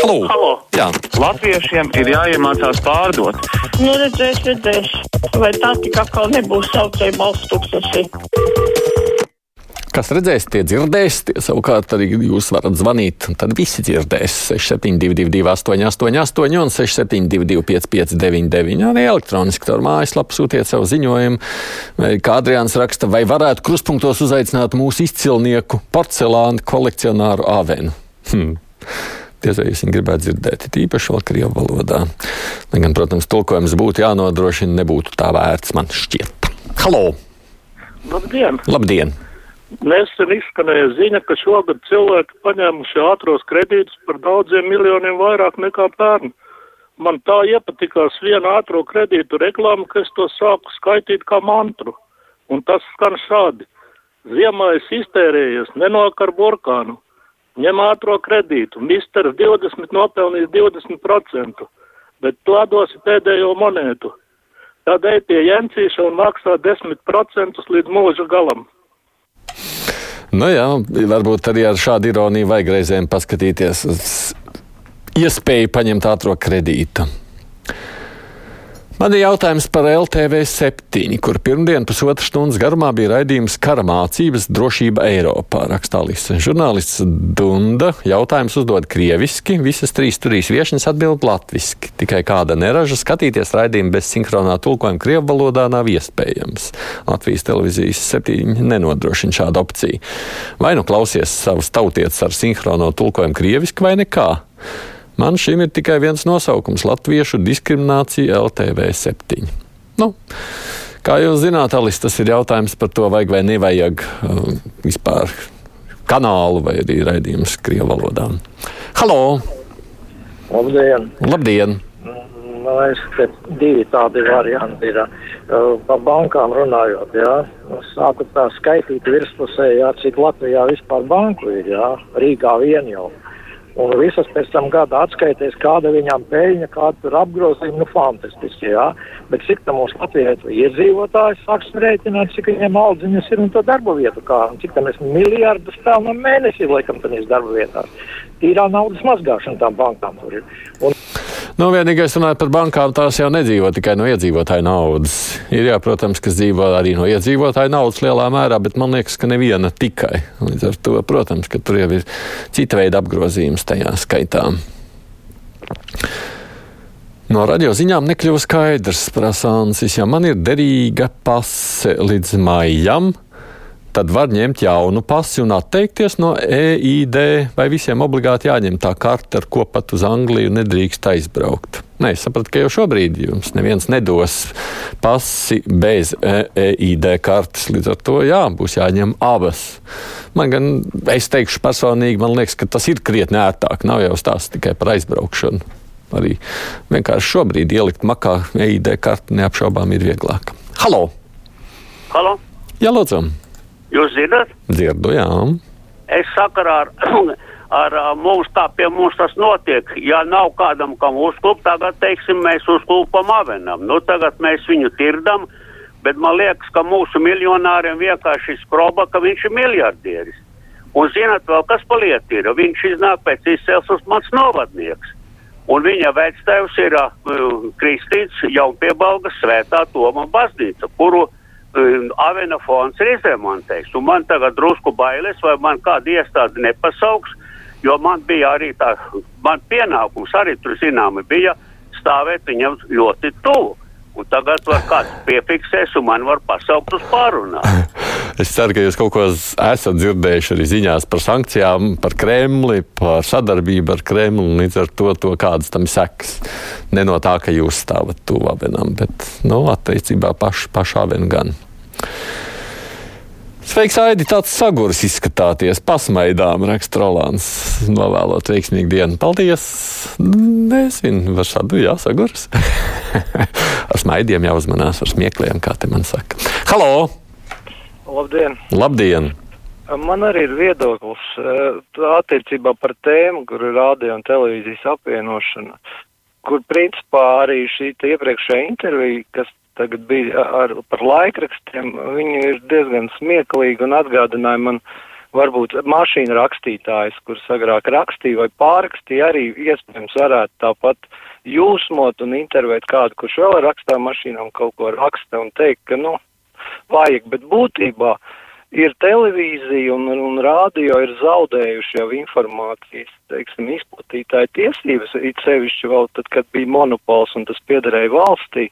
Halo! Halo. Jā. Latviešiem ir jāiemācās pārdot. Nu, redzēs, redzēs. Vai tā tik atkal nebūs saucēja balsts tūkstoši? Kas redzēs, tie dzirdēs, tie savukārt arī jūs varat zvanīt, un tad visi dzirdēs 6722, 888, un 672, 559, arī elektroniski caur mājaslapu sūtiet savu ziņojumu. Vai kā Adrians raksta, vai varētu kruspunktos uzaicināt mūsu izcilnieku porcelāna kolekcionāru Avenu? Hmm. Jūs viņu gribētu dzirdēt, it īpaši vēl krievu valodā. Lai gan, protams, tulkojums būtu jānodrošina, nebūtu tā vērts, man šķiet. Halo! Labdien! Labdien! Nesen izskanēja ziņa, ka šogad cilvēki paņēmuši ātros kredītus par daudziem miljoniem vairāk nekā pērn. Man tā iepatikās viena ātro kredītu reklāma, ka es to sāku skaitīt kā mantru. Un tas skan šādi. Ziemā es iztērējies, nenāk ar burkānu. Ņem ātro kredītu, misters 20 nopelnīs 20%, bet tu atdosi pēdējo monētu. Tad ej pie Jensīša un maksā 10% līdz mūža galam. Nu jā, varbūt arī ar šādu ironiju vajag reizēm paskatīties uz iespēju paņemt ātrā kredītu. Man ir jautājums par LTV 7, kur pirmdien pusotras stundas garumā bija raidījums Kara mācības drošība Eiropā. Rakstā Lisa. Žurnālists Dunda jautājums uzdod krieviski, visas trīs turīs viešņas atbild latviski. Tikai kāda neraža skatīties raidījumu bez sinhronā tulkojuma krievu valodā nav iespējams. Latvijas televīzijas septiņi nenodrošina šādu opciju. Vai nu klausies savus tautietis ar sinhrono tulkojumu krieviski vai nekā? Man šim ir tikai viens nosaukums - Latviešu diskriminācija LTV 7. Nu, kā jūs zināt, Alis, tas ir jautājums par to, vajag vai nevajag uh, vispār kanālu vai arī raidījumus Krievu valodā. Halo! Labdien! Labdien! Nu, es te divi tādi varianti ir. Uh, par bankām runājot, jā. Sāku tā skaitīt virspusē, jā, cik Latvijā vispār banku ir, jā. Rīgā vien jau. Un visas pēc tam gada atskaitīs, kāda viņām peļņa, kāda tur apgrozījuma, nu fantastiski, jā. Bet cik tam mums Latvijā ir iedzīvotājs, sāksim rēķināt, cik viņiem aldziņas ir un to darba vietu kā, un cik tam mēs miljārdus pelnam mēnesī, laikam, tanīs darba vietās. Tīrā naudas mazgāšana tām bankām tur ir. Un Nu, vienīgais runājot par bankām, tās jau nedzīvo tikai no iedzīvotāju naudas. Ir jā, protams, kas dzīvo arī no iedzīvotāju naudas lielā mērā, bet man liekas, ka neviena tikai. Līdz ar to, protams, ka tur jau ir cita veida apgrozījums tajā skaitā. No radio ziņām nekļuva skaidrs, prasānsis, ja man ir derīga pase līdz maijam, tad var ņemt jaunu pasi un atteikties no EID, vai visiem obligāti jāņem tā karte, ar ko pat uz Angliju nedrīkst aizbraukt. Nē, es sapratu, ka jau šobrīd jums neviens nedos pasi bez EID kartes. Līdz ar to jā, būs jāņem abas. Man gan, es teikšu personīgi, man liekas, ka tas ir krietni ērtāk. Nav jau stāsts tikai par aizbraukšanu. Arī vienkārši šobrīd ielikt makā EID karti neapšaubām ir vieglāk. Halo! Halo, Jā, lūdzu! Jūs zināt? Dzirdu, jā. Es sakarā ar, ar mums, kā pie mums tas notiek. Ja nav kādam, kam uzklup, tagad, teiksim, mēs uzklupam avenam. Nu, tagad mēs viņu tirdam, bet man liekas, ka mūsu miljonāriem vienkārši skroba, ka viņš ir miljardieris. Un zināt vēl, kas paliet ir? Viņš iznāk pēc izcelsmes mans novadnieks. Un viņa vectēvs ir uh, Kristīns Jaunpiebalgas svētā Toma baznīca, kuru Avena fonds ir izremontējis. Un man tagad drusku bailes, vai man kāda iestāde nepasauks, jo man bija arī tā, man pienākums arī tur zināmi bija stāvēt viņam ļoti tuvu. Un tagad var kāds piefiksēs un man var pasaukt uz pārunā. Es ceru, ka jūs kaut ko esat dzirdējuši arī ziņās par sankcijām, par Kremli, par sadarbību ar Kremli un līdz ar to, to kādas tam sekas. Ne no tā, ka jūs stāvat tuvu avenam, bet, nu, attiecībā paši, pašā vien gan. Sveiks, Aidi, tāds sagurs izskatāties, pasmaidām, raksta Rolāns. Novēlot veiksmīgu dienu. Paldies! Nezinu, var šādu, jā, sagurs. ar smaidiem jāuzmanās, ar smiekliem, kā te man saka. Halo! labdien! Labdien! Man arī ir viedoklis eh, attiecībā par tēmu, kur ir rādio un televīzijas apvienošana, kur principā arī šī iepriekšējā intervija, kas tagad bija ar, par laikrakstiem, viņi ir diezgan smieklīgi un atgādināja man varbūt mašīnu rakstītājs, kurš agrāk rakstīja vai pārrakstīja, arī iespējams varētu tāpat jūsmot un intervēt kādu, kurš vēl rakstā mašīnām kaut ko raksta un teikt, ka, nu, vajag, bet būtībā ir televīzija un, un rādio ir zaudējuši jau informācijas, teiksim, izplatītāju tiesības, it sevišķi vēl tad, kad bija monopols un tas piederēja valstī.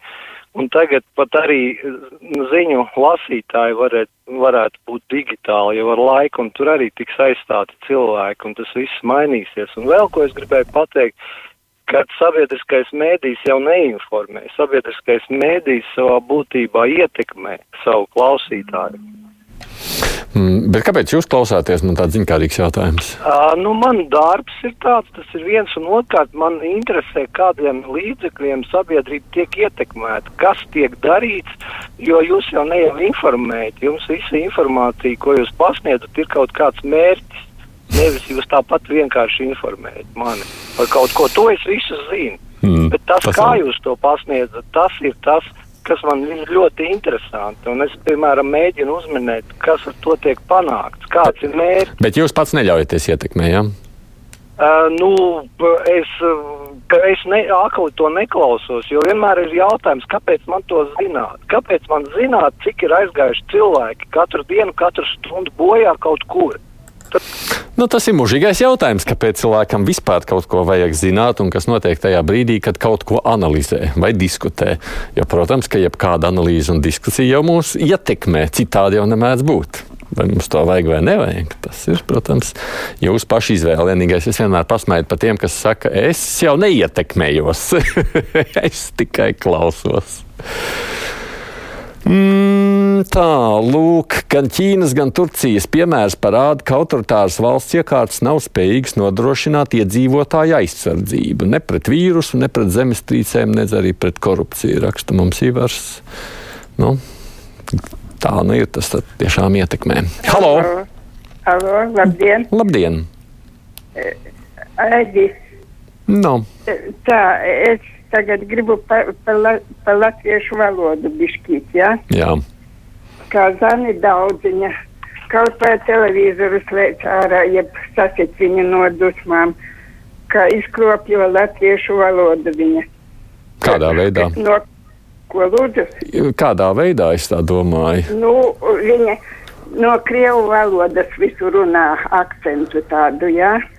Un tagad pat arī nu, ziņu lasītāji varētu, varētu būt digitāli jau ar laiku, un tur arī tiks aizstāti cilvēki, un tas viss mainīsies. Un vēl ko es gribēju pateikt, kad sabiedriskais mēdījis jau neinformē, sabiedriskais mēdījis savā būtībā ietekmē savu klausītāju. Mm, bet kāpēc jūs klausāties? Man tāds ziņkārīgs jautājums. Uh, nu, man darbs ir tāds, tas ir viens un otrkārt. Man interesē, kādiem līdzekļiem sabiedrība tiek ietekmēta, kas tiek darīts, jo jūs jau ne jau informējat. Jums visa informācija, ko jūs pasniedzat, ir kaut kāds mērķis. Nevis jūs tāpat vienkārši informējat mani par kaut ko. To es visu zinu. Mm, Bet tas, tas kā jūs to pasniedzat, tas ir tas, kas man ir ļoti interesanti. Un es, piemēram, mēģinu uzminēt, kas ar to tiek panākts, kāds ir mērķis. Bet jūs pats neļaujaties ietekmēt, jā? Ja? Uh, nu, es, es ne, akli to neklausos, jo vienmēr ir jautājums, kāpēc man to zināt? Kāpēc man zināt, cik ir aizgājuši cilvēki katru dienu, katru stundu bojā kaut kur? Tad... Nu, tas ir mūžīgais jautājums, kāpēc cilvēkam vispār kaut ko vajag zināt un kas notiek tajā brīdī, kad kaut ko analizē vai diskutē. Jo, protams, ka jebkāda analīze un diskusija jau mūs ietekmē, citādi jau nemēdz būt. Vai mums to vajag vai nevajag? Tas ir, protams, jūsu pašu izvēle. Vienīgais, es vienmēr pasmaidu par tiem, kas saka, es jau neietekmējos, es tikai klausos. Mm, tā, lūk, gan Ķīnas, gan Turcijas piemērs parāda, ka autoritāras valsts iekārtas nav spējīgas nodrošināt iedzīvotāju aizsardzību ne pret vīrusu, ne pret zemestrīcēm, ne arī pret korupciju. Raksta mums Ivars. Nu, tā nu ir, tas tiešām ietekmē. Halo! Halo, labdien! Labdien! Aidis. No. Tā, es tagad gribu par pa, pa latviešu valodu bišķīt, jā? Ja? Jā. Kā zani daudziņa, kaut vai televizoru slēdz ārā, jeb sasit viņu no dusmām, kā izkropļo latviešu valodu viņa. Kādā veidā? No, ko lūdzu? Kādā veidā es tā domāju? Nu, viņa no krievu valodas visu runā akcentu tādu, jā? Ja?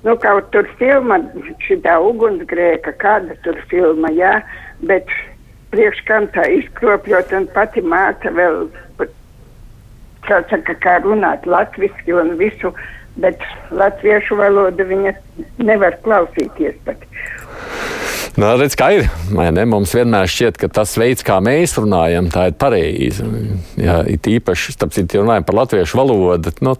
Nu, kaut tur filma, šī ugunsgrēka, kāda tur filma, jā, bet priekš kam tā izkropļot un pati māca vēl, kā saka, kā runāt latviski un visu, bet latviešu valodu viņa nevar klausīties pat. Nu, redz, kā ir. Ne, mums vienmēr šķiet, ka tas veids, kā mēs runājam, tā ir pareizi. Jā, it īpaši, starp citu, runājam par latviešu valodu. Nu,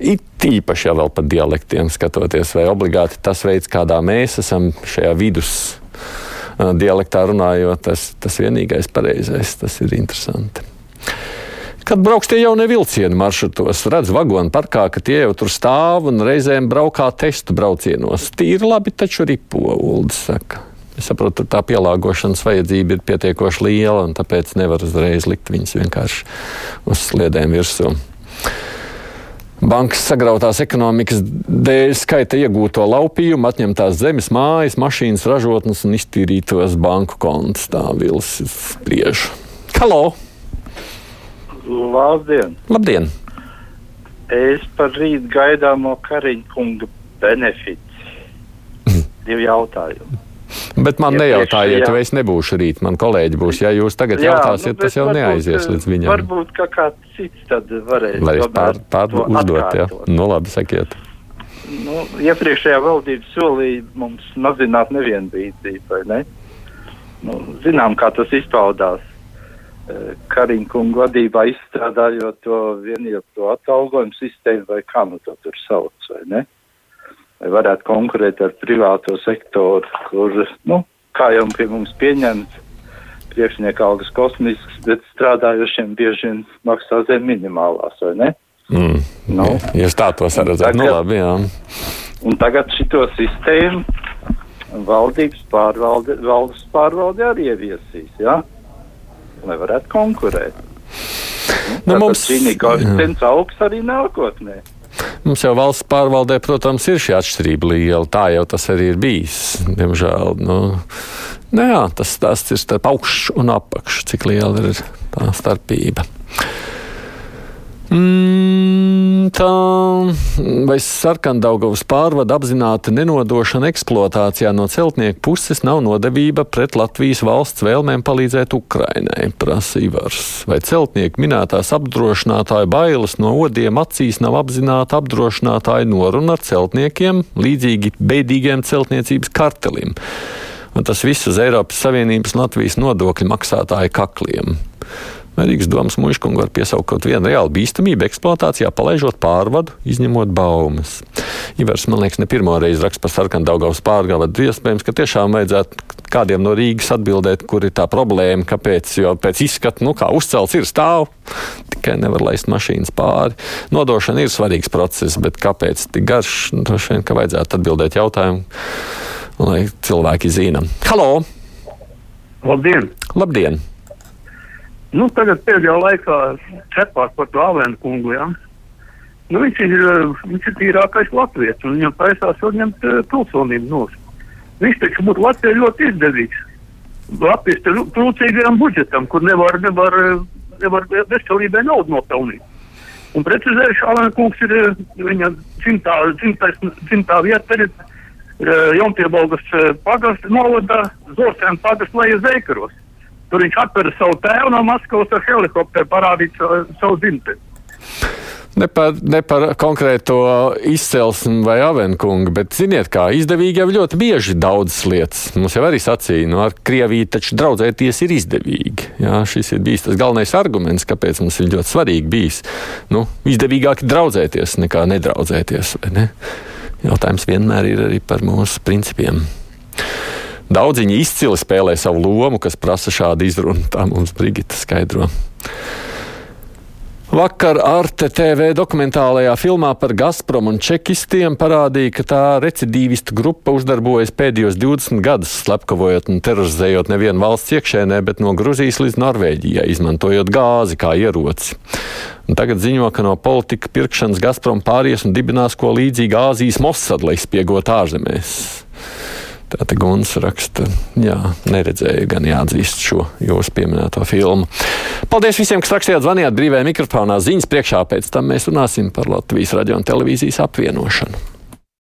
It īpaši jau par dialektiem skatoties, vai obligāti tas veids, kādā mēs esam šajā vidus dialektā runājot, tas, tas vienīgais pareizais, tas ir interesanti. Kad brauks tie jaunie vilcieni maršrutos, redz vagonu parkā, ka tie jau tur stāv un reizēm braukā testu braucienos. Tīri labi, taču ripo, Uldis saka. Es saprotu, tā pielāgošanas vajadzība ir pietiekoši liela, un tāpēc nevar uzreiz likt viņus vienkārši uz sliedēm virsū. Bankas sagrautās ekonomikas dēļ skaita iegūto laupījumu, atņemtās zemes, mājas, mašīnas, ražotnes un iztīrītos banku kontus. Tā vilnis spriež. Halo! Labdien! Labdien! Es par rīt gaidāmo Kariņa kunga benefici. Divi jautājumi. Bet man ja nejautājiet, jo es nebūšu rīt. Man kolēģi būs. Ja jūs tagad jā, jautāsiet, nu, tas jau varbūt, neaizies līdz viņam. Varbūt kā kāds cits tad varēs. Lai es pār, pār uzdot, jā. Nu labi, sakiet. Nu, iepriekšējā valdība solīja mums mazināt nevienlīdzību, vai ne? Nu, zinām, kā tas izpaudās. E, Kariņkungu vadībā izstrādājot to vienotu atalgojumu sistēmu, vai kā nu to tur sauc, vai ne? Lai varētu konkurēt ar privāto sektoru, kur, nu, kā jau pie mums pieņemts, priekšnieka algas kosmisks, bet strādājošiem bieži vien maksā zem minimālās, vai ne? Mm. Nu, Jūs tā to saredzat, nu labi, jā. Un tagad šito sistēmu valdības pārvalde, valdes pārvalde arī ieviesīs, jā, lai varētu konkurēt. Nu, mums, Šī koeficients augs arī nākotnē. Mums jau valsts pārvaldē, protams, ir šī atšķirība liela. Tā jau tas arī ir bijis. Diemžēl. Nu, nu jā, tas, tas ir starp augšu un apakšu, cik liela ir tā starpība. Mm, tā vai sarkandaugavas pārvada apzināta nenodošana eksploatācijā no celtnieku puses nav nodevība pret Latvijas valsts vēlmēm palīdzēt Ukrainai, prasa Ivars. Vai celtnieku minētās apdrošinātāju bailes no odiem acīs nav apzināta apdrošinātāju noruna ar celtniekiem, līdzīgi beidīgiem celtniecības kartelim. Un tas viss uz Eiropas Savienības Latvijas nodokļu maksātāju kakliem. Rīgas domas muškungu var piesaukt kaut vienu reālu bīstamību eksploatācijā, palaižot pārvadu, izņemot baumas. Ivars, man liekas, ne pirmo reizi raksta par sarkanu Daugavas pārgāvadu. Iespējams, ka tiešām vajadzētu kādiem no Rīgas atbildēt, kur ir tā problēma, kāpēc, jo pēc izskata, nu, kā uzcelts ir stāv, tikai nevar laist mašīnas pāri. Nodošana ir svarīgs process, bet kāpēc tik garš, nu, droši vien, ka vajadzētu atbildēt jautājumu, lai cilvēki zina. Halo! Labdien! Labdien! Nu, tagad pēdējā laikā cepās par to Avenu kungu. Ja? Nu, viņš, ir, viņš ir tīrākais latviečs un viņam taisās atņemt uh, pilsonību nos. Viņš taču būtu Latvijai ļoti izdevīgs. Latvijas trūcīgajam budžetam, kur nevar, nevar, nevar veselībai naudu nopelnīt. Un precizējuši, Avena kungs ir viņa dzimtā, dzimtais, dzimtā vieta ir Jaunpiebalgas uh, pagasts novadā, Zorsēna pagasts lejas Zeikaros. Tur viņš atveda savu tēvu no Maskavas ar helikopteru parādīt savu, savu dzimteni. Ne par, ne par konkrēto izcelsmi vai avenkungu, bet ziniet, kā izdevīgi jau ļoti bieži daudzas lietas. Mums jau arī sacīja, nu, ar Krieviju taču draudzēties ir izdevīgi. Jā, šis ir bijis tas galvenais arguments, kāpēc mums ir ļoti svarīgi bijis. Nu, izdevīgāk draudzēties nekā nedraudzēties. Ne? Jautājums vienmēr ir arī par mūsu principiem. Daudziņi izcili spēlē savu lomu, kas prasa šādu izrunu. Tā mums Brigita skaidro. Vakar Arte TV dokumentālajā filmā par Gazprom un čekistiem parādīja, ka tā recidīvistu grupa uzdarbojas pēdējos 20 gadus, slepkavojot un terorizējot nevienu valsts iekšēnē, bet no Gruzijas līdz Norvēģijai, izmantojot gāzi kā ieroci. Un tagad ziņo, ka no politika pirkšanas Gazprom pāries un dibinās ko līdzīgu Āzijas Mossad, lai spiegot ārzemēs. Tā te Guns raksta, jā, neredzēju, gan jāatzīst šo jūsu pieminēto filmu. Paldies visiem, kas rakstījāt, zvanījāt brīvajā mikrofonā ziņas priekšā. Pēc tam mēs runāsim par Latvijas radio un televīzijas apvienošanu.